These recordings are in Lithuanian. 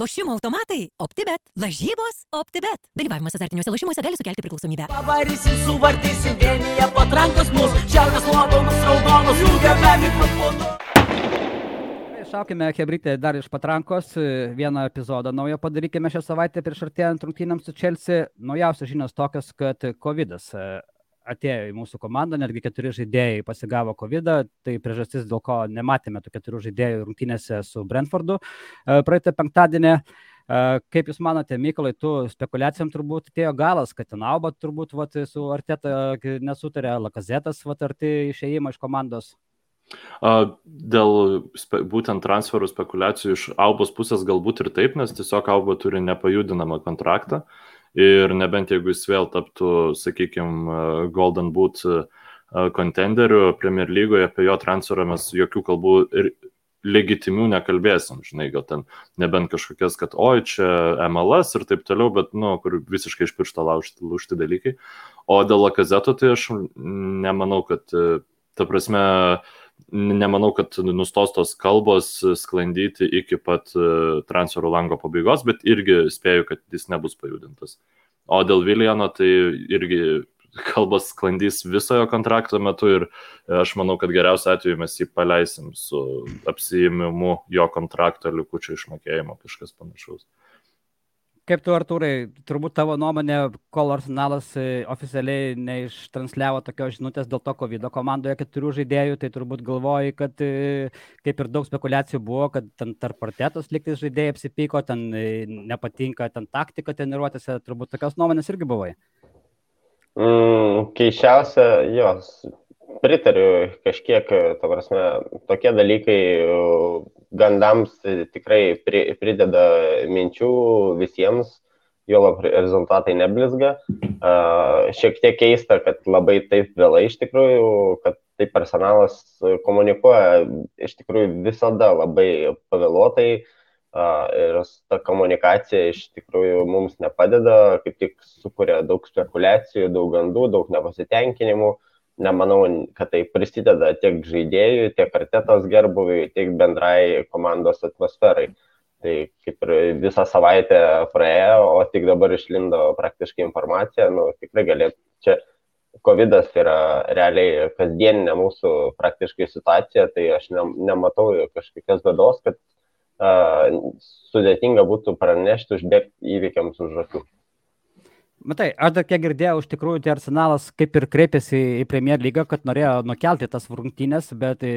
Lošimo automatai - OptiBet. Lažybos - OptiBet. Dalyvavimas azartiniuose lošimuose gali sukelti priklausomybę. Pavarysim, suvartysim, vienyje patrankos mus, šiaurės nuopelnus raudonus, jungiame mikrofonu. Šaukime, Hebrytė, dar iš patrankos. Vieną epizodą naują padarykime šią savaitę prieš artėjant rungtynėms su Chelsea. Naujausios žinios tokios, kad COVID atėjo į mūsų komandą, netgi keturi žaidėjai pasigavo COVID, tai priežastis, dėl ko nematėme tų keturių žaidėjų rungtynėse su Brentfordu praeitą penktadienį. Kaip Jūs manote, Mykolai, tu spekulacijom turbūt atėjo galas, kad ten Auba turbūt vat, su Arteta nesutarė, Lakazetas vat, arti išėjimo iš komandos? Dėl būtent transferų spekulacijų iš Aubos pusės galbūt ir taip, nes tiesiog Auba turi nepajudinamą kontraktą. Uh, ir nebent jeigu jis vėl taptų, sakykime, Golden Boot kontenderiu Premier lygoje, apie jo transferą mes jokių kalbų ir legitimių nekalbėsim, žinai, gal ten nebent kažkokias, kad oi, čia MLS ir taip toliau, bet, nu, kur visiškai iš piršto laužti, laužti dalykai. O dėl lakazeto, tai aš nemanau, kad, ta prasme, uh, nemanau, kad nustos tos kalbos sklandyti iki pat e, transferų lango pabaigos, bet irgi spėju, kad jis nebus pajudintas. O dėl Viljano tai irgi kalbas sklandys visojo kontrakto metu ir aš manau, kad geriausiu atveju mes jį paleisim su apsijimimu jo kontrakto likučio išmokėjimo, kažkas panašaus. Kaip tu, Artūrai, turbūt tavo nuomonė, kol Arsenalas e, oficialiai neištransliavo tokios žinutės dėl to COVID komandoje keturių žaidėjų, tai turbūt galvoji, kad e, kaip ir daug spekulacijų buvo, kad ten tarp partetos liktais žaidėjai apsipyko, ten e, nepatinka ten taktika treniruotėse, turbūt tokios nuomonės irgi buvai. Mm, keiščiausia, jos, pritariu kažkiek, ta prasme, tokie dalykai gandams tikrai pri, prideda minčių visiems, jo lab rezultatai neblizga. Šiek tiek keista, kad labai taip vėlai iš tikrųjų, kad taip personalas komunikuoja iš tikrųjų visada labai pavėluotai ir ta komunikacija iš tikrųjų mums nepadeda, kaip tik sukuria daug spekulacijų, daug gandų, daug nepasitenkinimų. Uh, nemanau, kad tai prisideda tiek žaidėjui, tiek artetos gerbuviui, tiek bendrai komandos atmosferai. Tai kaip ir visą savaitę praėjo, o tik dabar išlindo praktiškai informacija, nu, tikrai galėtų čia COVID yra realiai kasdieninė mūsų praktiškai situacija, tai aš ne, nematau kažkokios bėdos, kad uh, sudėtinga būtų pranešti, užbėgti įvykiams už akių. Matai, aš dar kiek girdėjau, iš tikrųjų, tai Arsenalas kaip ir kreipėsi į Premier lygą, kad norėjo nukelti tas rungtynės, bet e,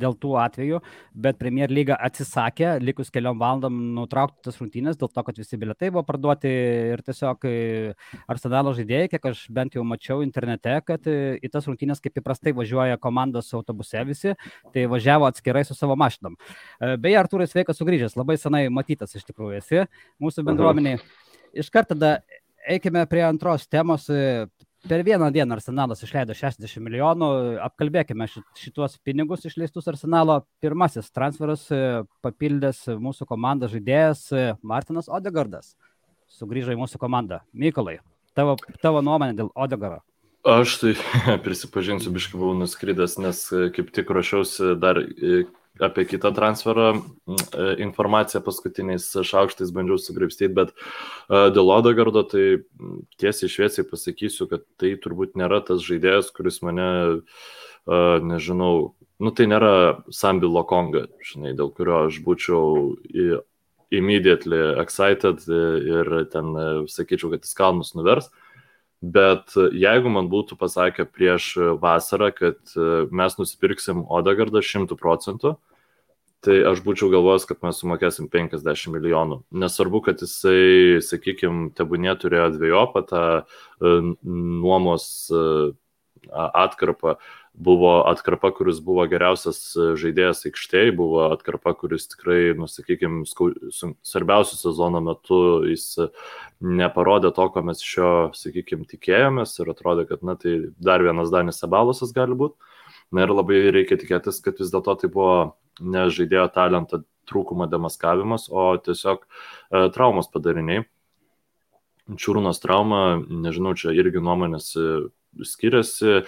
dėl tų atvejų, bet Premier lyga atsisakė, likus keliom valandom nutraukti tas rungtynės, dėl to, kad visi biletai buvo parduoti ir tiesiog e, Arsenalo žaidėjai, kiek aš bent jau mačiau internete, kad e, į tas rungtynės kaip įprastai važiuoja komandos autobuse visi, tai važiavo atskirai su savo mašinom. Beje, Artūrai sveikas sugrįžęs, labai senai matytas iš tikrųjų esi mūsų bendruomeniai. Iš karto tada eikime prie antros temos. Per vieną dieną Arsenalas išleido 60 milijonų. Apkalbėkime šituos pinigus išleistus Arsenalo. Pirmasis transferas papildęs mūsų komandą žaidėjas Martinas Odegardas. Sugrįžo į mūsų komandą. Mykolai, tavo, tavo nuomonė dėl Odegaro. Aš tai prisipažinsiu, biškai buvau nuskridęs, nes kaip tik ruošiausi dar apie kitą transferą e, informaciją paskutiniais šaukštais bandžiau sugripstyti, bet e, dėl Odegardo tai tiesiai šviesiai pasakysiu, kad tai turbūt nėra tas žaidėjas, kuris mane, e, nežinau, nu tai nėra Sambi Lokonga, žinai, dėl kurio aš būčiau immediately excited ir ten sakyčiau, kad jis kalnus nuvers. Bet jeigu man būtų pasakę prieš vasarą, kad mes nusipirksim Odegardą 100 procentų, tai aš būčiau galvojęs, kad mes sumokėsim 50 milijonų. Nesvarbu, kad jisai, sakykime, tebūnė turėjo dviejopą tą e, nuomos e, atkarpą. Buvo atkarpa, kuris buvo geriausias žaidėjas aikštėje, buvo atkarpa, kuris tikrai, nusakykime, svarbiausių sezono metu jis neparodė to, ko mes iš jo, sakykime, tikėjomės ir atrodė, kad, na, tai dar vienas Danis Sabalosas gali būti. Na ir labai reikia tikėtis, kad vis dėlto tai buvo ne žaidėjo talento trūkumo demaskavimas, o tiesiog e, traumos padariniai. Čiūrūnos trauma, nežinau, čia irgi nuomonės e, skiriasi e,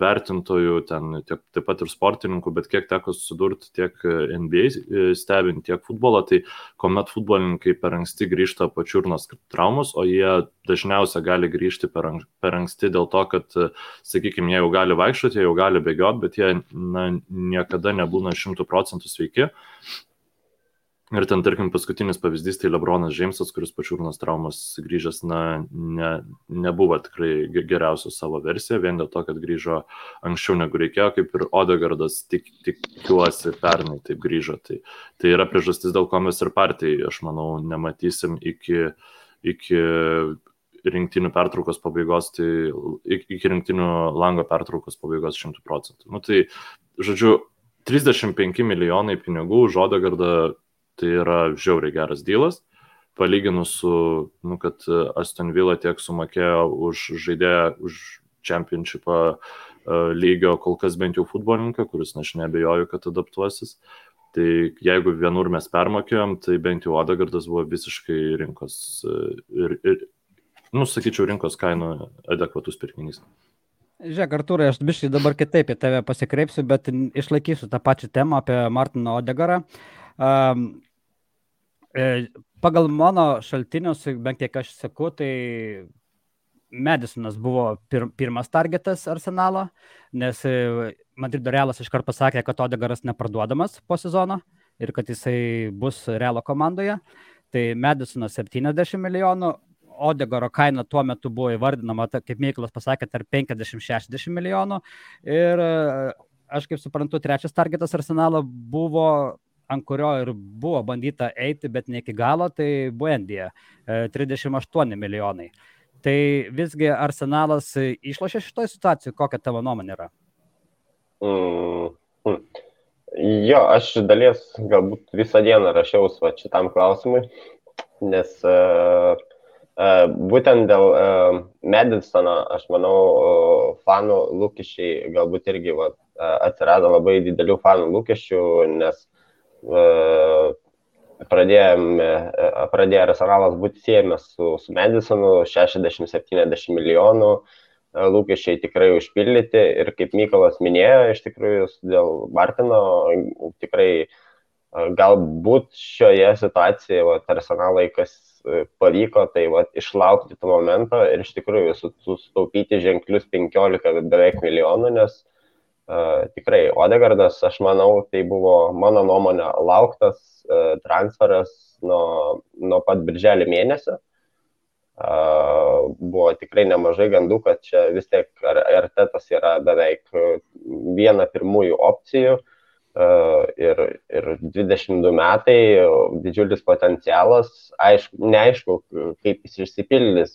vertintojų, ten tiek, taip pat ir sportininkų, bet kiek teko susidurti tiek NBA e, stebint, tiek futbolą, tai kuomet futbolininkai per anksti grįžta po čiurnos traumus, o jie dažniausiai gali grįžti per, per anksti dėl to, kad, sakykime, jie jau gali vaikščioti, jie jau gali bėgioti, bet jie na, niekada nebūna šimtų procentų sveiki. Ir ten, tarkim, paskutinis pavyzdys tai Lebronas Džeimsas, kuris po čiurnos traumos grįžęs, na, ne, nebuvo tikrai geriausia savo versija, vien dėl to, kad grįžo anksčiau negu reikėjo, kaip ir Odegardas, tik, tikiuosi, pernai taip grįžo. Tai, tai yra priežastis, dėl ko mes ir partijai, aš manau, nematysim iki, iki rinktinių pertraukos pabaigos, tai iki rinktinių lango pertraukos pabaigos 100 procentų. Nu, tai, žodžiu, 35 milijonai pinigų už Odegardą tai yra žiauriai geras dylas, palyginus su, nu, kad Aston Villa tiek sumokėjo už žaidėją, už čempionšipą uh, lygio kol kas bent jau futbolininką, kuris, aš nebejoju, kad adaptuosis. Tai jeigu vienur mes permokėjom, tai bent jau Odegardas buvo visiškai rinkos ir, ir nu, sakyčiau, rinkos kainų adekvatus pirkinys. Žiūrėk, Artūrai, aš biškai dabar kitaip į tave pasikreipsiu, bet išlaikysiu tą pačią temą apie Martiną Odegarą. Um, pagal mano šaltinius, bent kiek aš seku, tai Medisonas buvo pir, pirmas targetas arsenalo, nes Madrido Realas iškart pasakė, kad Odegaras neparduodamas po sezono ir kad jisai bus Realo komandoje. Tai Medisonas 70 milijonų, Odegaro kaina tuo metu buvo įvardinama, kaip Mykolas pasakė, tarp 50-60 milijonų. Ir aš kaip suprantu, trečias targetas arsenalo buvo ant kurio ir buvo bandyta eiti, bet ne iki galo, tai Buendija 38 milijonai. Tai visgi Arsenalas išlošė šitoje situacijoje, kokia tavo nuomonė yra? Mm, mm. Jo, aš dalies galbūt visą dieną rašiausi va, šitam klausimui, nes uh, uh, būtent dėl uh, Medisono, aš manau, uh, fanų lūkesčiai galbūt irgi va, uh, atsirado labai didelių fanų lūkesčių, nes pradėjome, pradėjo Arsenalas būti siejamas su, su Madisonu 60-70 milijonų, lūkesčiai tikrai užpildyti ir kaip Mykolas minėjo, iš tikrųjų dėl Martino tikrai galbūt šioje situacijoje va, Arsenalai kas pavyko, tai va, išlaukti to momento ir iš tikrųjų sutaupyti ženklius 15 beveik milijonų, nes tikrai Odegardas, aš manau, tai buvo mano nuomonė lauktas transferas nuo, nuo pat birželio mėnesio. Buvo tikrai nemažai gandų, kad čia vis tiek Artetas yra beveik viena pirmųjų opcijų. Ir, ir 22 metai, didžiulis potencialas, aišku, neaišku, kaip jis išsipildys,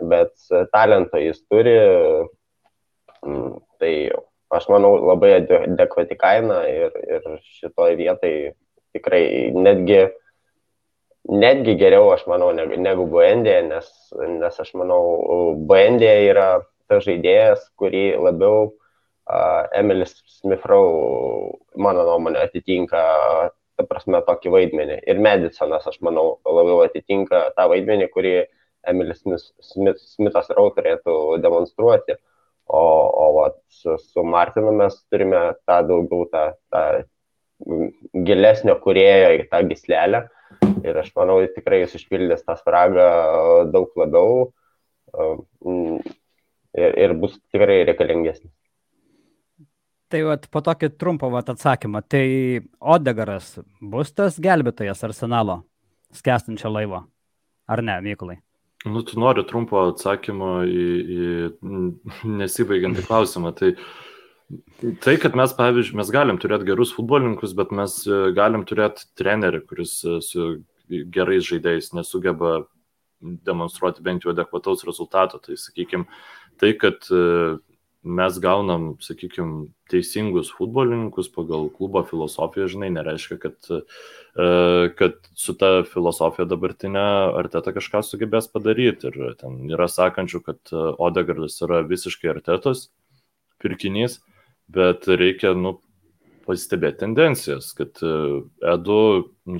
bet talento jis turi, tai aš manau, labai adekvati kaina ir, ir šitoje vietai tikrai netgi, netgi geriau, aš manau, negu, negu Buendė, nes, nes aš manau, Buendė yra tas žaidėjas, kurį labiau uh, Emilis Smithrow, mano nuomonė, atitinka, ta prasme, tokį vaidmenį. Ir Medisonas, aš manau, labiau atitinka tą vaidmenį, kurį Emilis Smith, Smithas Rau turėtų demonstruoti. Uh, O, o vat, su, su Martinu mes turime tą daugiau, tą, tą gilesnio kurėjo į tą gislelę. Ir aš manau, tikrai jis išpildys tą spragą daug labiau ir, ir bus tikrai reikalingesnis. Tai vat, po tokį trumpą vat, atsakymą, tai Odegaras bus tas gelbėtojas arsenalo skęstančio laivo, ar ne, Mykolai? Nu, tu nori trumpo atsakymo į, į nesibaigiantį klausimą. Tai, tai, kad mes, pavyzdžiui, mes galim turėti gerus futbolininkus, bet mes e, galim turėti trenerį, kuris e, su gerais žaidėjais nesugeba demonstruoti bent jau adekvataus rezultato. Tai, sakykime, tai, kad e, mes gaunam, sakykime, teisingus futbolininkus pagal klubo filosofiją, žinai, nereiškia, kad, e, kad su ta filosofija dabartinė Arteta kažką sugebės padaryti. Ir ten yra sakančių, kad Odegardas yra visiškai Artetos pirkinys, bet reikia, nu, pastebėti tendencijas, kad e, Edu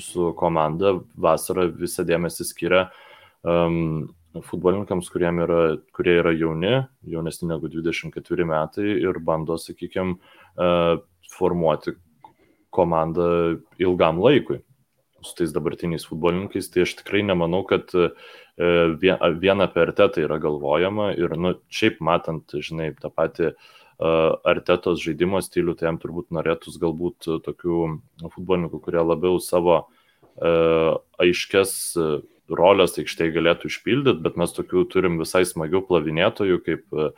su komanda vasarą visą dėmesį skiria um, futbolininkams, yra, kurie yra jauni, jaunesni negu 24 metai ir bando, sakykime, formuoti komandą ilgam laikui su tais dabartiniais futbolininkais, tai aš tikrai nemanau, kad e, vien apie artetą yra galvojama ir, nu, šiaip matant, žinai, tą patį artetos žaidimo stilių, tai jam turbūt norėtus galbūt tokių futbolininkų, kurie labiau savo aiškes rolės aikštėje galėtų išpildyti, bet mes tokių turim visai smagių plavinėtojų, kaip e,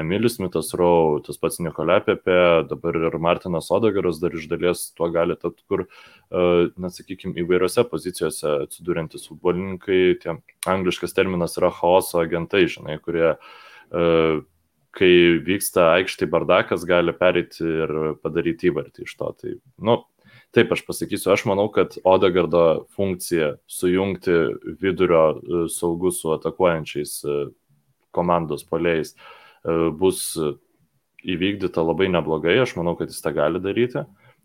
Emilis Mitas Rau, tas pats Nikolai Pepe, dabar ir Martinas Odegaras dar iš dalies tuo gali tapti, kur, e, na, sakykime, įvairiose pozicijose atsidūrintys futbolininkai, tie angliškas terminas yra chaoso agentai, žinai, kurie e, kai vyksta aikštai bardakas, gali pereiti ir padaryti įvartį iš to. Tai, nu, Taip, aš pasakysiu, aš manau, kad Odegardo funkcija sujungti vidurio e, saugus su atakuojančiais e, komandos poliais e, bus įvykdyta labai neblogai, aš manau, kad jis tą gali daryti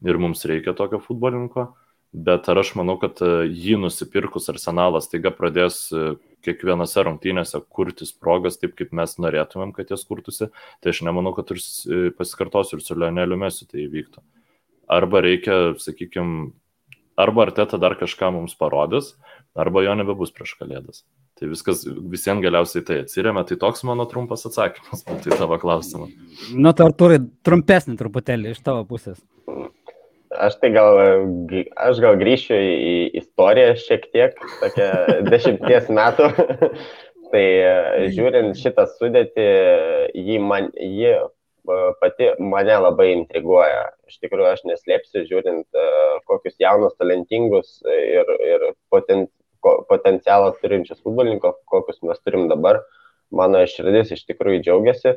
ir mums reikia tokio futbolininko, bet ar aš manau, kad jį nusipirkus arsenalas taiga pradės kiekvienose rungtynėse kurtis progas taip, kaip mes norėtumėm, kad jas kurtųsi, tai aš nemanau, kad ir pasikartosiu ir su Leoneliu Mesiu tai įvyktų arba reikia, sakykime, arba Arteta dar kažką mums parodys, arba jo nebebus prieš kalėdas. Tai viskas visiems galiausiai tai atsiriamė, tai toks mano trumpas atsakymas į tavo klausimą. Nu, tai ar turi trumpesnį truputėlį iš tavo pusės? Aš tai gal, aš gal grįšiu į istoriją šiek tiek, tokia dešimties metų. tai žiūrint šitą sudėtį, jį, man, jį pati mane labai intriguoja. Iš tikrųjų, aš neslėpsiu, žiūrint, e, kokius jaunus, talentingus ir, ir poten, potencialą turinčius futbolininkus, kokius mes turim dabar, mano širdis iš tikrųjų džiaugiasi.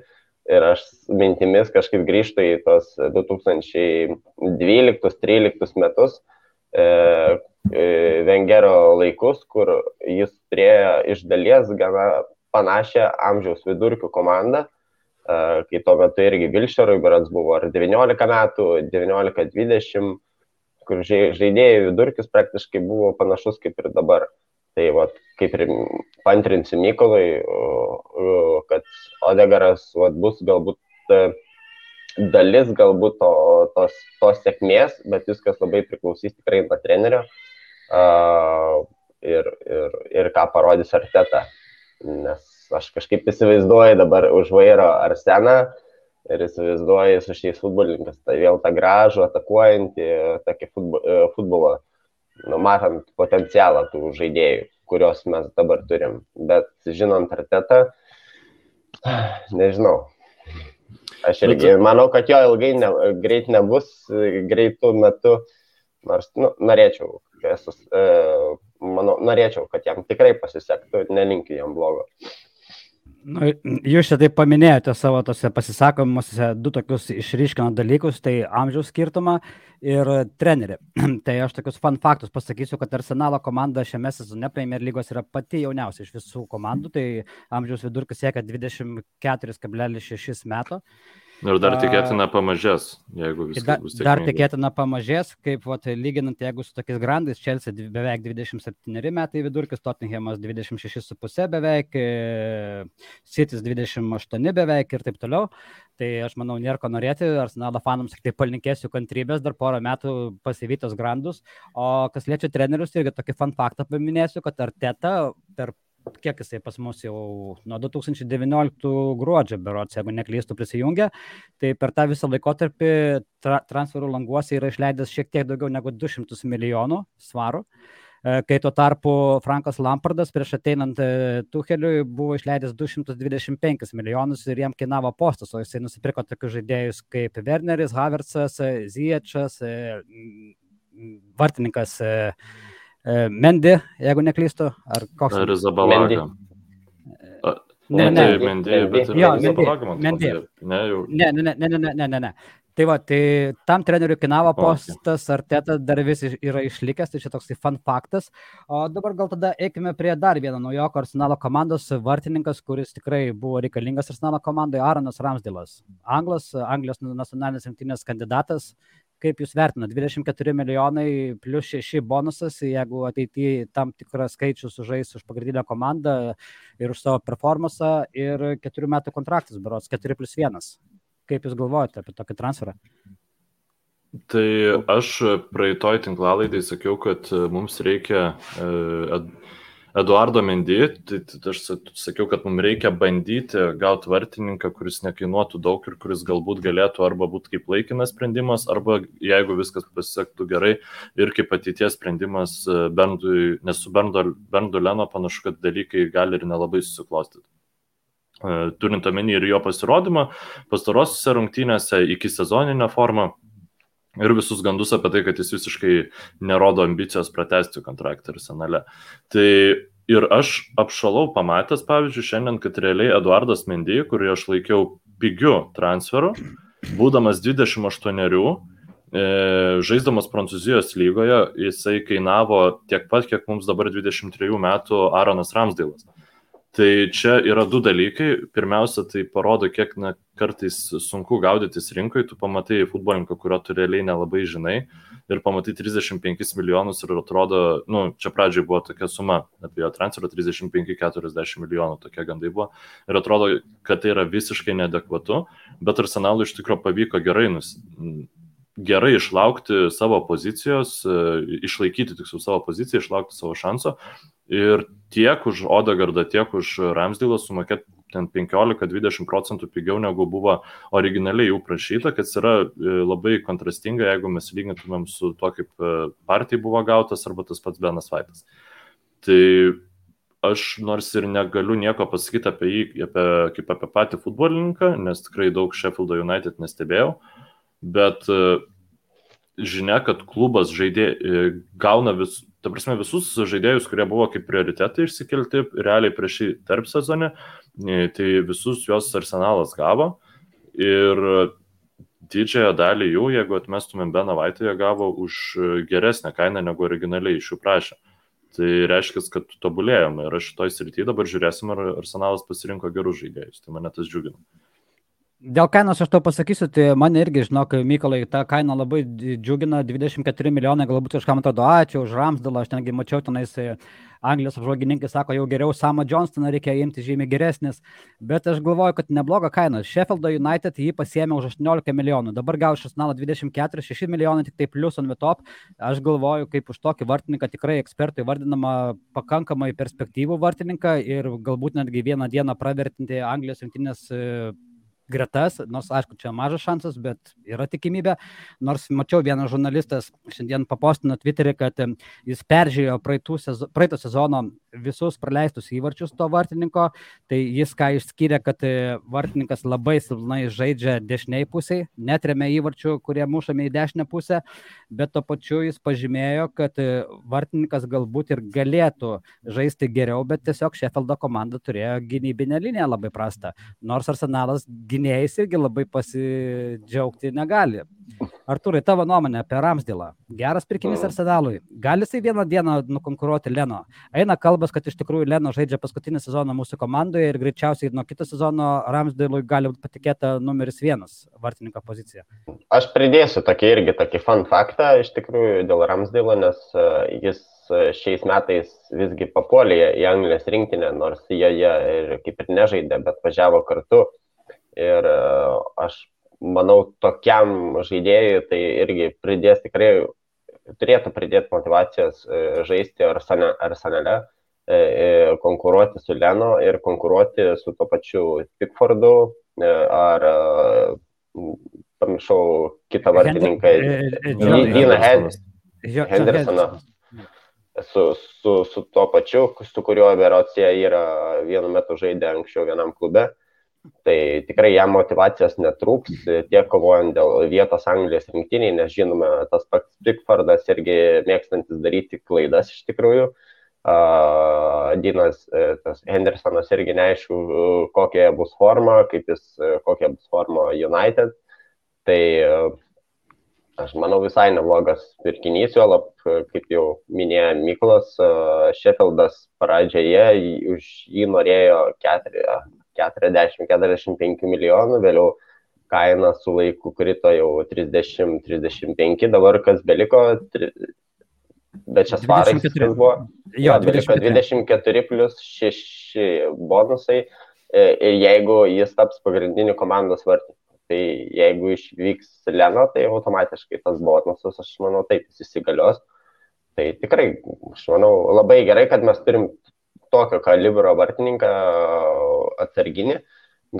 Ir aš mintimis kažkaip grįžtu į tos 2012-2013 metus, e, e, Vengero laikus, kur jis turėjo iš dalies gana panašią amžiaus vidurkių komandą kai tuo metu irgi Vilšerui berats buvo ar 19 metų, 19-20, kur žaidėjų vidurkis praktiškai buvo panašus kaip ir dabar. Tai va, kaip ir pantrinsiu Mykolai, kad Odegaras va, bus galbūt dalis galbūt to, tos, tos sėkmės, bet viskas labai priklausys tikrai nuo trenerio uh, ir, ir, ir ką parodys Arteta. Nes aš kažkaip įsivaizduoju dabar už vairo Arseną ir įsivaizduoju su šiais futbolininkais, tai vėl tą gražų, atakuojantį, tokį e, futbolą, nu, matant potencialą tų žaidėjų, kuriuos mes dabar turim. Bet žinant artetą, nežinau. Aš irgi manau, kad jo ilgai ne, greit nebus, greitų metų, nors nu, norėčiau, esu, e, manau, norėčiau, kad jam tikrai pasisektų nelinkiu jam blogo. Nu, jūs čia taip paminėjote savo tose pasisakomuose du tokius išryškinant dalykus, tai amžiaus skirtumą ir trenerį. tai aš tokius fun faktus pasakysiu, kad Arsenalo komanda šiame sezone Premier lygos yra pati jauniausia iš visų komandų, tai amžiaus vidurkis siekia 24,6 metų. Ir dar tikėtina pamažės, jeigu viskas dar, bus. Dar tikėtina pamažės, kaip vat, lyginant, jeigu su tokiais grandais, Chelsea beveik 27 metai vidurkis, Tottenhamas 26,5 beveik, e, Citys 28 beveik ir taip toliau. Tai aš manau, nėra ko norėti, Arsenalo fanams tik tai palinkėsiu kantrybės, dar porą metų pasivytos grandus. O kas liečia trenerius, irgi tokį fun faktą paminėsiu, kad Arteta per kiek jisai pas mus jau nuo 2019 gruodžio berots, jeigu neklystų prisijungę, tai per tą visą laikotarpį tra transferų languose yra išleidęs šiek tiek daugiau negu 200 milijonų svarų. E, kai tuo tarpu Frankas Lampardas prieš ateinant e, Tuheliui buvo išleidęs 225 milijonus ir jam kainavo postas, o jisai nusipirko tokius žaidėjus kaip Werneris, Havertzas, Ziečas, e, vartininkas E, Mendi, jeigu neklystu, ar koks. Ar Izabalaga. Ne, ne, tai Mendi, bet ir jo, Izabalaga, man Mendi. Ne, jau. Ne, ne, ne, ne, ne, ne, ne. Tai va, tai tam treneriui kainavo postas, ar teta dar vis yra išlikęs, tai čia toks fun faktas. O dabar gal tada eikime prie dar vieno naujoko Arsenalo komandos vartininkas, kuris tikrai buvo reikalingas Arsenalo komandai, Aaronas Ramsdėlas. Anglas, Anglijos nacionalinės rinktinės kandidatas, kaip jūs vertinate, 24 milijonai plus 6 bonusas, jeigu ateityje tam tikras skaičius sužais už pagrindinę komandą ir už savo performansą ir 4 metų kontraktas, berots 4 plus 1. Kaip jūs galvojate apie tokį transferą? Tai aš praeitoj tinklalaidai sakiau, kad mums reikia e, Eduardo Mendy, tai, tai aš sakiau, kad mums reikia bandyti gauti vartininką, kuris nekainuotų daug ir kuris galbūt galėtų arba būti kaip laikinas sprendimas, arba jeigu viskas pasisektų gerai ir kaip ateities sprendimas e, Bendui, nes su Bendu Leno panašu, kad dalykai gali ir nelabai susiklostyti. E, turint omeny ir jo pasirodymą, pastarosiuose rungtynėse iki sezoninę formą ir visus gandus apie tai, kad jis visiškai nerodo ambicijos pratesti kontraktą arsenale. Tai ir aš apšalau pamatęs, pavyzdžiui, šiandien, kad realiai Eduardas Mendy, kurį aš laikiau pigiu transferu, būdamas 28 e, žaisdamas Prancūzijos lygoje, jisai kainavo tiek pat, kiek mums dabar 23 metų Aaronas Ramsdailas. Tai čia yra du dalykai. Pirmiausia, tai parodo, kiek na, kartais sunku gaudytis rinkoje. Tu pamatai futbolininką, kurio tu realiai nelabai žinai ir pamatai 35 milijonus ir atrodo, nu, čia pradžioj buvo tokia suma apie jo transferą 35-40 milijonų, tokie gandai buvo. Ir atrodo, kad tai yra visiškai neadekvatu, bet arsenalui iš tikrųjų pavyko gerai nus gerai išlaukti savo pozicijos, išlaikyti tiksliau savo poziciją, išlaukti savo šanso ir tiek už Odegardą, tiek už Ramsdėlą sumokėti ten 15-20 procentų pigiau negu buvo originaliai jų prašyta, kas yra e, labai kontrastinga, jeigu mes lygintumėm su to, kaip e, partijai buvo gautas arba tas pats Benas Vaitas. Tai aš nors ir negaliu nieko pasakyti apie jį, apie, kaip apie patį futbolininką, nes tikrai daug Sheffield United nestebėjau, bet e, žinia, kad klubas žaidė, gauna vis, ta prasme, visus žaidėjus, kurie buvo kaip prioritetai išsikelti realiai prieš šį tarp sezonį, e, tai visus juos arsenalas gavo ir didžiąją dalį jų, jeigu atmestumėm Beną Vaitą, jie gavo už geresnę kainą negu originaliai iš jų prašė. Tai reiškia, kad tobulėjome ir aš šitoj srityje dabar žiūrėsim, ar arsenalas pasirinko gerus žaidėjus. Tai mane tas džiugina. Dėl kainos aš to pasakysiu, tai mane irgi, žinok, Mykolai, ta kaina labai džiugina, 24 milijonai, galbūt kažkam atrodo, ačiū už Ramsdalą, aš netgi mačiau tenais e, Anglijos apžvalgininkai sako, jau geriau Samą Johnstoną reikia imti žymiai geresnis, bet aš galvoju, kad nebloga kaina. Sheffield United jį pasiemė už 18 milijonų, dabar gal iš Arsenalo 24, 6 milijonai tik tai plus on the top. Aš galvoju, kaip už tokį vartininką tikrai ekspertai vardinama pakankamai perspektyvų vartininką ir galbūt netgi vieną dieną pravertinti Anglijos rinktinės e, gretas, nors aišku, čia mažas šansas, bet yra tikimybė. Nors mačiau vienas žurnalistas šiandien papostino Twitterį, kad jis peržiūrėjo sezo, praeito sezono visus praleistus įvarčius to vartininko, tai jis ką išskyrė, kad e, vartininkas labai silpnai žaidžia dešiniai pusiai, netremia įvarčių, kurie mušami į dešinę pusę, bet to pačiu jis pažymėjo, kad e, vartininkas galbūt ir galėtų žaisti geriau, bet tiesiog Sheffieldo komanda turėjo gynybinę liniją labai prastą, nors arsenalas gynybinę gynėjais irgi labai pasidžiaugti negali. Arturai, tavo nuomonė apie Ramsdėlą. Geras pirkinys Arsenalui. Gali jisai vieną dieną nukonkuruoti Leno? Eina kalbas, kad iš tikrųjų Leno žaidžia paskutinį sezoną mūsų komandoje ir greičiausiai nuo kito sezono Ramsdėlui gali būti patikėta numeris vienas vartininko pozicija. Aš pridėsiu tokį irgi tokį fun faktą iš tikrųjų dėl Ramsdėlo, nes e, jis e, šiais metais visgi papuolė į Anglijos rinktinę, nors jie, jie ir kaip ir nežaidė, bet važiavo kartu Ir e, aš manau, tokiam žaidėjui tai irgi pridės tikrai, turėtų pridėti motivacijos e, žaisti arsenale, e, konkuruoti su Leno ir konkuruoti su to pačiu Pickfordu ar pamiršau kitą vartininką, Dyną Hendersoną. Su, su, su tuo pačiu, su kuriuo Verocija yra vienu metu žaidė anksčiau vienam klube. Tai tikrai jam motivacijos netrūks, tiek kovojant dėl vietos Anglijos rinktiniai, nes žinome, tas pats Pickfordas irgi mėgstantis daryti klaidas iš tikrųjų. Uh, Dinas, e, tas Hendersonas irgi neaišku, kokia bus forma, kaip jis, e, kokia bus forma United. Tai uh, aš manau visai neblogas pirkinys, jo lab, kaip jau minėjo Miklas, Sheffieldas pradžioje už jį norėjo keturi, 40-45 milijonų, vėliau kaina su laiku krito jau 30-35, dabar kas beliko, bet čia svarai 24. buvo. Jo, beliko 24. 24 plus 6 bonusai e, ir jeigu jis taps pagrindiniu komandos vartininku. Tai jeigu išvyks Leno, tai automatiškai tas bonusas, aš manau, taip jis įsigalios. Tai tikrai, aš manau, labai gerai, kad mes turim tokio kalibro vartininką atsarginį.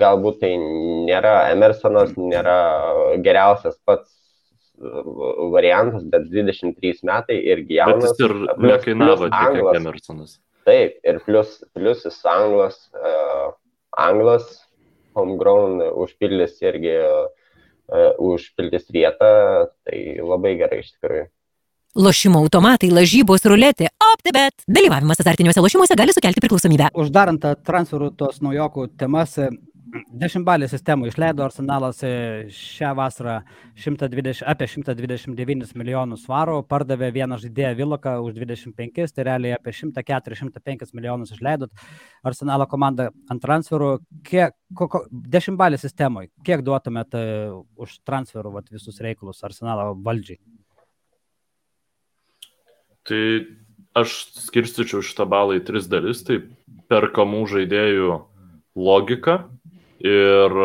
Galbūt tai nėra Emersonas, nėra geriausias pats variantas, bet 23 metai irgi Bet jaunas. jis ir Plius- nekainavo tiek, kiek. Emersonas. Taip, ir plus, plus jis anglas, uh, anglas, homegrown užpildys irgi, uh, užpildys vietą, tai labai gerai iš tikrųjų. Lošimo automatai, lažybos, ruletė, OptiBet. Dalyvavimas azartiniuose lošimuose gali sukelti priklausomybę. Uždarant tą transferų tos naujokų temas, e, dešimtbalį sistemų išleido Arsenalas e, šią vasarą 120, apie 129 milijonus svarų, pardavė vieną žaidėją Viloką už 25, tai realiai apie 104-105 milijonus išleidot. Arsenalo komanda ant transferų, kiek, dešimtbalį sistemoje, kiek duotumėt e, už transferų vat, visus reikalus Arsenalo valdžiai? Tai aš skirstyčiau šitą balą į tris dalis. Tai perkamų žaidėjų logika ir,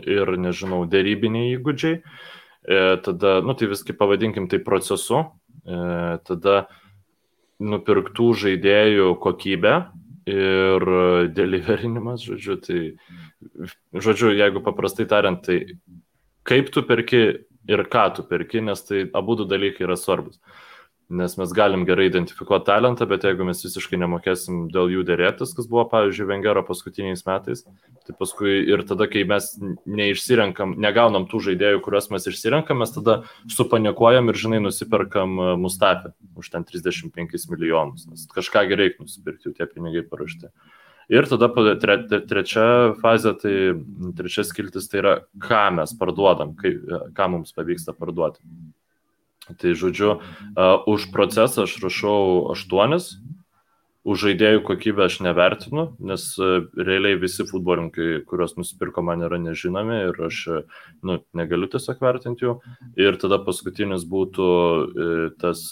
ir nežinau, dėrybiniai įgūdžiai. E, tada, nu tai viskai pavadinkim tai procesu. E, tada nupirktų žaidėjų kokybė ir deliverinimas, žodžiu, tai, žodžiu, jeigu paprastai tariant, tai kaip tu perki ir ką tu perki, nes tai abu du dalykai yra svarbus nes mes galim gerai identifikuoti talentą, bet jeigu mes visiškai nemokėsim dėl jų dėrėtis, kas buvo, pavyzdžiui, Vengero paskutiniais metais, tai paskui ir tada, kai mes neišsirenkam, negaunam tų žaidėjų, kuriuos mes išsirenkam, mes tada supanikuojam ir, žinai, nusiperkam e, Mustafį už ten 35 milijonus, nes kažką gerai nusipirkti, jau tie pinigai parašti. Ir tada tre, tre, trečia fazė, tai trečia skiltis, tai yra, ką mes parduodam, kai, ką mums pavyksta parduoti. Tai žodžiu, uh, už procesą aš rašau 8, už žaidėjų kokybę aš nevertinu, nes uh, realiai visi futbolininkai, kuriuos nusipirko, man yra nežinomi ir aš uh, nu, negaliu tiesiog vertinti jų. Ir tada paskutinis būtų uh, tas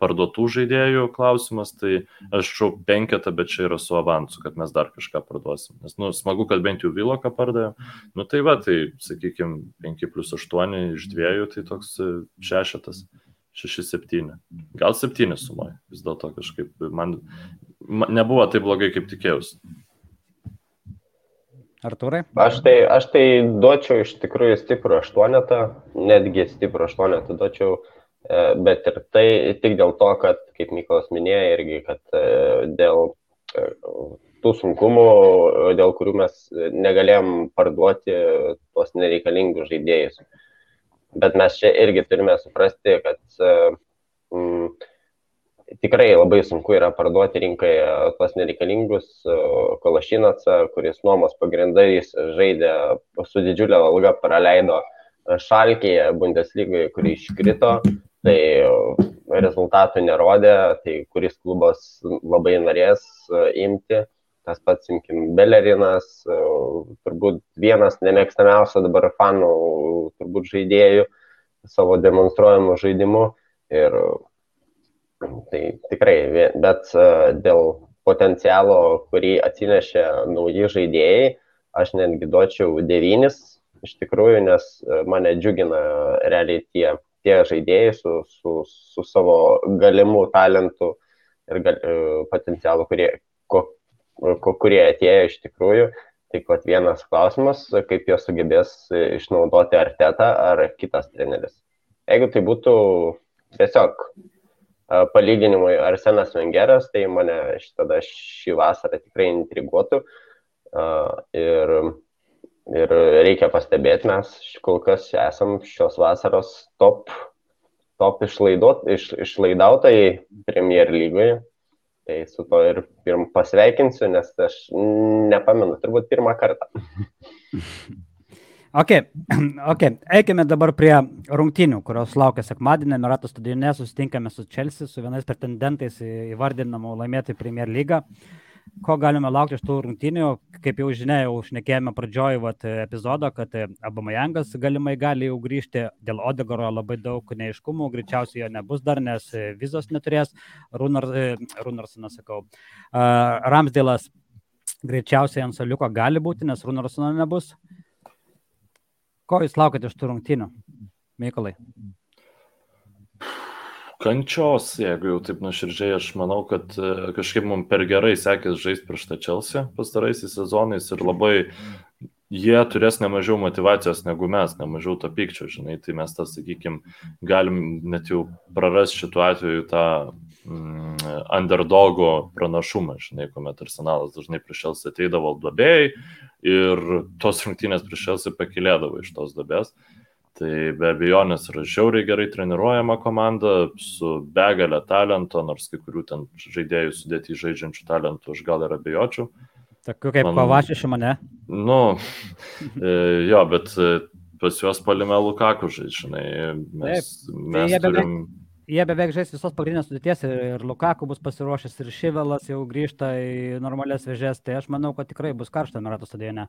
parduotų žaidėjų klausimas, tai aš šau penketą, bet čia yra su avansu, kad mes dar kažką parduosim. Nes, nu, smagu, kad bent jau Viloką pardavėm. Nu, tai va, tai, sakykime, 5 plus 8 iš dviejų, tai toks e, šešetas. 6-7. Gal 7 sumoje. Vis dėlto kažkaip man, man nebuvo taip blogai, kaip tikėjausi. Artūrai? Aš tai, aš tai duočiau iš tikrųjų stiprų aštuonetą, netgi stiprų aštuonetą duočiau, e, bet ir tai tik dėl to, kad, kaip Mykolas minėjo, irgi, kad e, dėl e, tų sunkumų, dėl kurių mes negalėjom parduoti tuos nereikalingus žaidėjus. Bet mes čia irgi turime suprasti, kad mm, tikrai labai sunku yra parduoti rinkai tuos nereikalingus Kalašinacą, kuris nuomos pagrindais žaidė su didžiulė alga, praleido Šalkėje Bundeslygoje, kuri iškrito, tai rezultatų nerodė, tai kuris klubas labai norės imti. Tas pats, imkim, Belerinas, turbūt vienas nemėgstamiausių dabar fanų, turbūt žaidėjų savo demonstruojamų žaidimų. Ir tai tikrai, bet dėl potencialo, kurį atsinešė nauji žaidėjai, aš netgi duočiau devynis iš tikrųjų, nes mane džiugina realiai tie, tie žaidėjai su, su, su savo galimu talentu ir gal, potencialu, kurie, ko, kurie atėjo iš tikrųjų. Tik vat vienas klausimas, kaip jos sugebės išnaudoti Artetą ar kitas treneris. Jeigu tai būtų tiesiog palyginimui Arsenas Vengeras, tai mane tada šį vasarą tikrai intriguotų. Ir, ir reikia pastebėti, mes kol kas esam šios vasaros top, top išlaidot, iš, išlaidautai Premier lygoje. Tai su to ir pirm pasveikinsiu, nes aš nepamenu, turbūt pirmą kartą. Ok, ok, eikime dabar prie rungtynių, kurios laukia sekmadienį. Merato stadione susitinkame su Chelsea, su vienais pretendentais įvardinamų laimėti Premier lygą. Ko galime laukti iš tų rungtynių, kaip jau žinia, jau šnekėjome pradžioj vat, epizodo, kad Abamajangas galimai gali jau grįžti, dėl Odegoro labai daug neiškumų, greičiausiai jo nebus dar, nes vizos neturės, Runar, Runarsonas, sakau, Ramsdėlas greičiausiai ant soliuko gali būti, nes Runarsono nebus. Ko jūs laukite iš tų rungtynių, Mykolai? Kančios, jeigu jau taip nuoširdžiai, aš manau, kad e, kažkaip mums per gerai sekės žaisti prieš tą Čelsią pastaraisiais sezonais ir labai jie turės nemažiau motivacijos negu mes, nemažiau to pykčio, žinai, tai mes tas, sakykime, galim net jau prarasti šituo atveju tą mm, underdogo pranašumą, žinai, kuomet arsenalas dažnai prieš Čelsį ateidavo duobėjai ir tos rungtynės prieš Čelsį pakilėdavo iš tos duobės. Tai be abejonės yra žiauriai gerai treniruojama komanda su begalė talento, nors kai kurių ten žaidėjų sudėti žaidžiančių talentų aš gal ir abejočiau. Tokių kaip Man, Kovačius iš mane. Nu, e, jo, bet e, pas juos palime Lukaku žaidžianai. Mes, Taip, mes jie turim... Beveik, jie beveik žais visos pagrindinės sudėties ir, ir Lukaku bus pasiruošęs ir Šivelas jau grįžta į normalias vežės, tai aš manau, kad tikrai bus karšta Mirato stadione.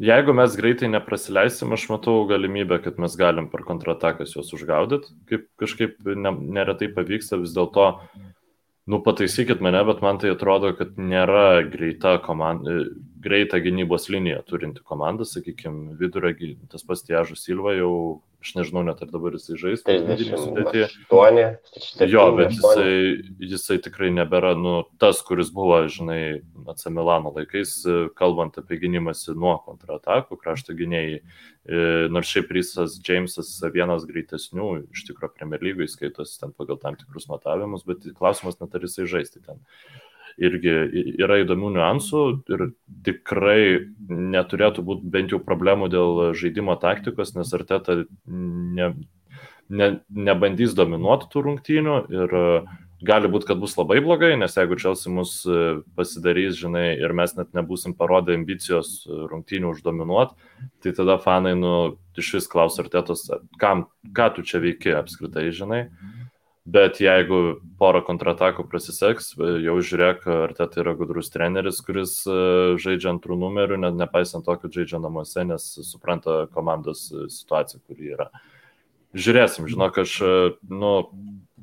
Jeigu mes greitai neprasileisim, aš matau galimybę, kad mes galim per kontratakas juos užgaudyti, kaip kažkaip ne, neretai pavyksta vis dėlto, nu pataisykit mane, bet man tai atrodo, kad nėra greita, komanda, greita gynybos linija turinti komanda, sakykime, vidurio, tas pats Tiežas Silva jau aš nežinau net ar dabar jisai žais. 38. Jo, bet jisai, jisai tikrai nebėra, nu, tas, kuris buvo, žinai, AC Milano laikais, kalbant apie gynimąsi nuo kontratakų, krašto gynėjai. E, nors šiaip Rysas Jamesas vienas greitesnių, iš tikrųjų Premier lygai skaitosi ten pagal tam tikrus matavimus, bet klausimas net ar jisai žaisti ten irgi yra įdomių niuansų ir tikrai neturėtų būti bent jau problemų dėl žaidimo taktikos, nes Arteta ne, ne, nebandys dominuoti tų rungtynių ir gali būti, kad bus labai blogai, nes jeigu Čelsi mus pasidarys, žinai, ir mes net nebūsim parodę ambicijos rungtynių uždominuoti, tai tada fanai, nu, iš vis klaus Artetos, kam, ką tu čia veiki apskritai, žinai. Mhm Bet jeigu porą kontratakų prasiseks, jau žiūrėk, ar tai yra gudrus treneris, kuris e, žaidžia antrų numerių, net nepaisant to, kad žaidžia namuose, nes supranta komandos situaciją, kuri yra. Žiūrėsim, žinok, aš, e, nu,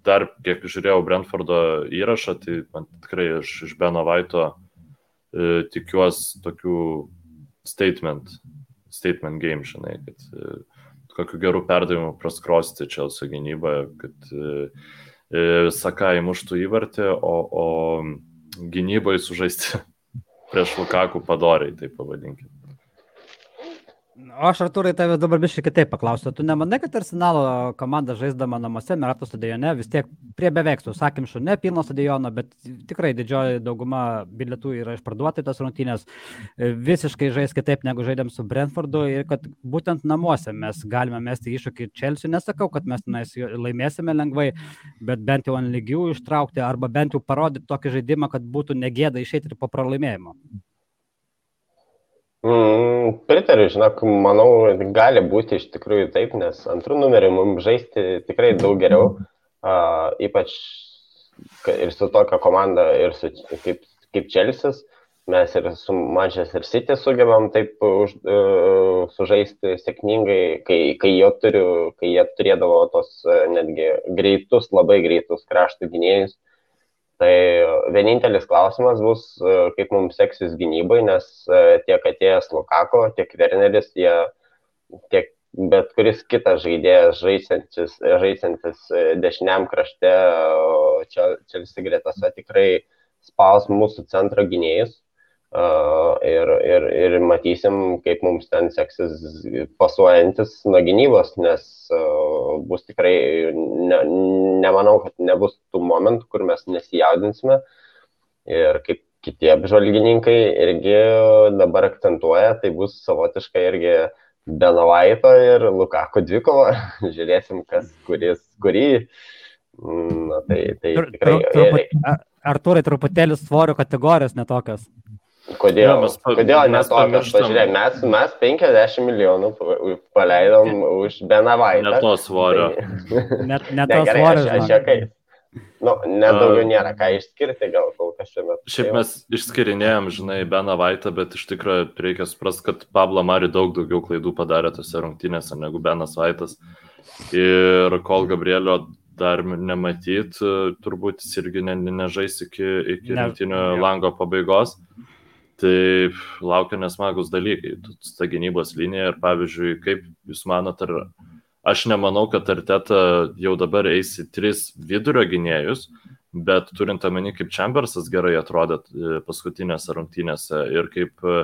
dar kiek žiūrėjau Brentfordo įrašą, tai man tikrai aš iš Beno Vaito e, tikiuosi tokių statement, statement game, žinai, kad e, kokiu geru perdavimu praskrosti Čelsio gynybą, kad e, e, Sakai muštų įvartį, o, o gynybai sužaisti prieš Lukaku padoriai, taip pavadinkime. Aš, Arturai, tavęs dabar biškai kitaip paklausiu. Tu nemanai, kad Arsenalo komanda žaisdama namuose, Merato stadione, vis tiek prie beveik su sakymšu, ne pilno stadiono, bet tikrai didžioji dauguma bilietų yra išparduoti tas rungtynės, visiškai žais kitaip negu žaidėm su Brentfordu ir kad būtent namuose mes galime mesti iššūkį Čelsiu. Nesakau, kad mes laimėsime lengvai, bet bent jau ant lygių ištraukti arba bent jau parodyti tokį žaidimą, kad būtų negėda išeiti ir po pralaimėjimo. Mm, pritariu, žinok, manau, gali būti iš tikrųjų taip, nes antrų numerių mums žaisti tikrai daug geriau, uh, ypač ir su tokia komanda, ir su, kaip, kaip Čelsis, mes ir su Manchester City sugebam taip už, uh, sužaisti sėkmingai, kai, kai, turiu, kai jie turėdavo tos uh, netgi greitus, labai greitus kraštų gynėjus. Tai vienintelis klausimas bus, e, kaip mums seksis gynybai, nes e, tiek atėjęs Lukako, tiek Werneris, jie tiek bet kuris kitas žaidėjas žaisantis, žaisantis e, dešiniam krašte, čia Čelsi gretose tikrai spaus mūsų centro gynėjus. Ir, ir, ir matysim, kaip mums ten seksis pasuojantis nuo gynybos, nes bus tikrai, ne, nemanau, kad nebus tų momentų, kur mes nesijaudinsime. Ir kaip kiti apžvalgininkai irgi dabar akcentuoja, tai bus savotiškai irgi Benavaito ir Lukako dvikova. Žiūrėsim, kas, kuris, kurį. Na, tai, tai tikrai. Arturai, truputėlį svorio kategorijos netokios. Kodėl, ja, mes, kodėl netokios? Pažiūrėk, mes, mes 50 milijonų paleidom už Benavaitą. Ne to svorio. Tai... Net, net to svorio. Aš, aš, aš, Nu, nedaugiau nėra ką išskirti, gal kol kas šiuo metu. Šiaip mes išskirinėjom, žinai, Beną Vaitą, bet iš tikrųjų reikia suprasti, kad Pablo Mari daug daugiau klaidų padarė tose rungtynėse negu Benas Vaitas. Ir kol Gabrielio dar nematyt, turbūt jis irgi ne, nežais iki, iki Ne, rinktinio jo. lango pabaigos. Tai laukia nesmagus dalykai. Ta gynybos linija ir pavyzdžiui, kaip Jūs manot, ar aš nemanau, kad Arteta jau dabar eis į tris vidurio gynėjus, bet turint omeny, kaip Chambersas gerai atrodė e, paskutinėse rungtynėse ir kaip e,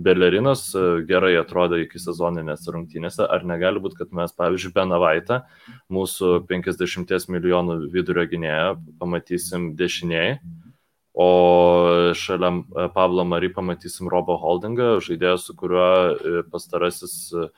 Belerinas e, gerai atrodė iki sezoninėse rungtynėse, ar negali būti, kad mes, pavyzdžiui, Benavaitą, mūsų 50 milijonų vidurio gynėją, pamatysim dešiniai, o šalia e, Pablo Mary pamatysim Robo Holdingą, žaidėją, su kuriuo e, pastarasis e,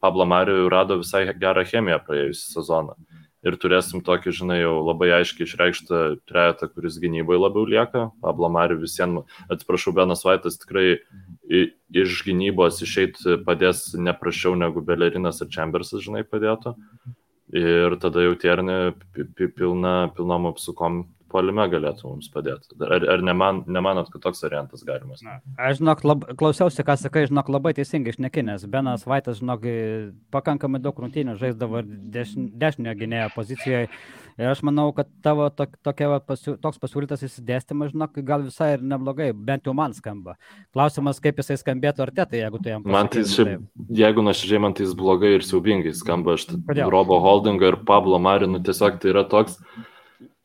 Pablo Mary rado visai gerą chemiją praėjusią sezoną. Ir turėsim tokį, žinai, jau labai aiškiai išreikštą trejetą, kuris gynyboje labiau lieka. Pablo Mari visiems, atsiprašau, Benas Vaitas tikrai iš gynybos išeiti padės neprašiau negu Belerinas ir Chambersas, žinai, padėtų. Ir tada jau pi- pilna, pilnom apsukom polime galėtų mums padėti. Ar, ar neman, nemanot, kad toks variantas galimas? Na, Aš žinok, lab, klausiausi, ką sakai, žinok, labai teisingai išnekinęs. Benas Vaitas, žinok, pakankamai daug rungtynių žaisdavo dešin- dešinio gynėjo pozicijoje. Ir aš manau, kad tavo tok, tokia, pasiū, toks pasiūlytas įsidėstymas, žinok, gal visai ir neblogai, bent jau man skamba. Klausimas, kaip jisai skambėtų artetai, jeigu tu jam Man tai pasakytum šiaip, jeigu nuoširdžiai man tai jis blogai ir siaubingai skamba, aš Kodėl? Robo Holdingą ir Pablo Marinu tiesiog tai yra toks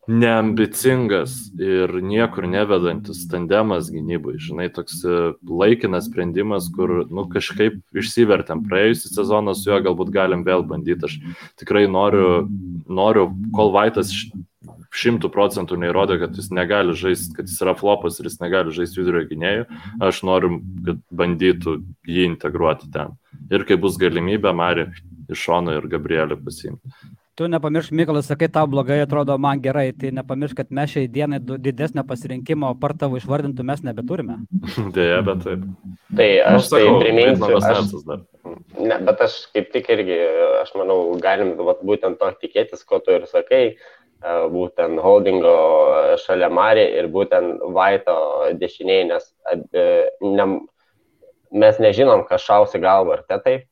neambicingas ir niekur nevedantis tandemas gynybai, žinai, toks e, laikinas sprendimas, kur, nu, kažkaip išsivertėm praėjusią sezoną su juo, galbūt galim vėl bandyti. Aš tikrai noriu, noriu kol Vaitas šimtų procentų neįrodė, kad jis negali žaisti, kad jis yra flopas ir jis negali žaisti vidurio gynėjų, aš noriu, kad bandytų jį integruoti ten. Ir kai bus galimybė, Mari iš šono ir Gabrielį pasiimti. Tu nepamiršk, Mykolas, sakai, tau blogai atrodo, man gerai, tai nepamiršk, kad mes šiai dienai didesnio pasirinkimo apart tavo išvardintų mes nebeturime. Deja, bet taip. Tai Nu, aš tai priminsiu, aš, ne, bet aš kaip tik irgi, aš manau, galim vat, būtent to tikėtis, ko tu ir sakai, e, būtent holdingo šalia Marį ir būtent Vaito dešiniai, nes e, ne, mes nežinom, kas šausi galvą ar te taip.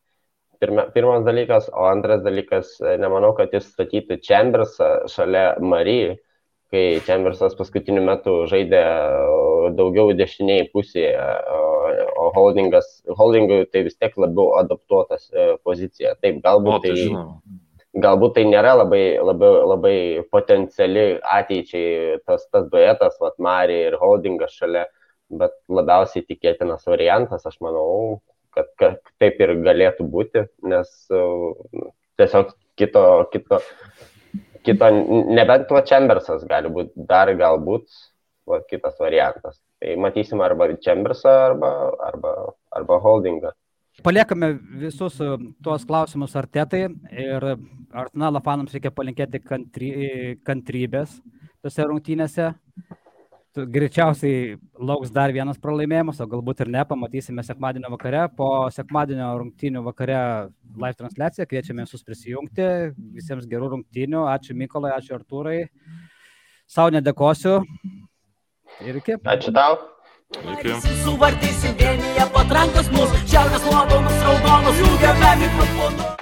Pirma, pirmas dalykas, o antras dalykas, e, nemanau, kad jis statytų Chambersą šalia Marijai, kai Chambersas paskutiniu metu žaidė e, daugiau dešiniai pusėje, o, o holdingas, holdingui tai vis tiek labiau adaptuotas e, pozicija. Taip, O, galbūt tai tai, žinoma. galbūt tai nėra labai, labai, labai potenciali ateičiai tas, tas duetas, vat Marija ir holdingas šalia, bet labiausiai tikėtinas variantas, aš manau, kad, kad taip ir galėtų būti, nes uh, tiesiog kito, kito, kito, nebent tuo Chambersas gali būti, dar galbūt va, kitas variantas. Tai matysim arba Chambersą, arba, arba, arba holdingą. Paliekame visus e, tuos klausimus artetai ir Arsenalo fanams reikia palinkėti kantry, kantrybės tose rungtynėse. Greičiausiai lauks dar vienas pralaimėjimas, o galbūt ir ne, pamatysime sekmadienio vakare. Po sekmadienio rungtynių vakare live transliaciją kviečiame visus prisijungti. Visiems gerų rungtynių. Ačiū Mykolai, ačiū Artūrai. Sau nedėkosiu. Ir iki. Ačiū tau. Iki. Suvartysim vienyje patrankos mus, šiaurės nuopelnus raudonus, jungiame mikrofonus.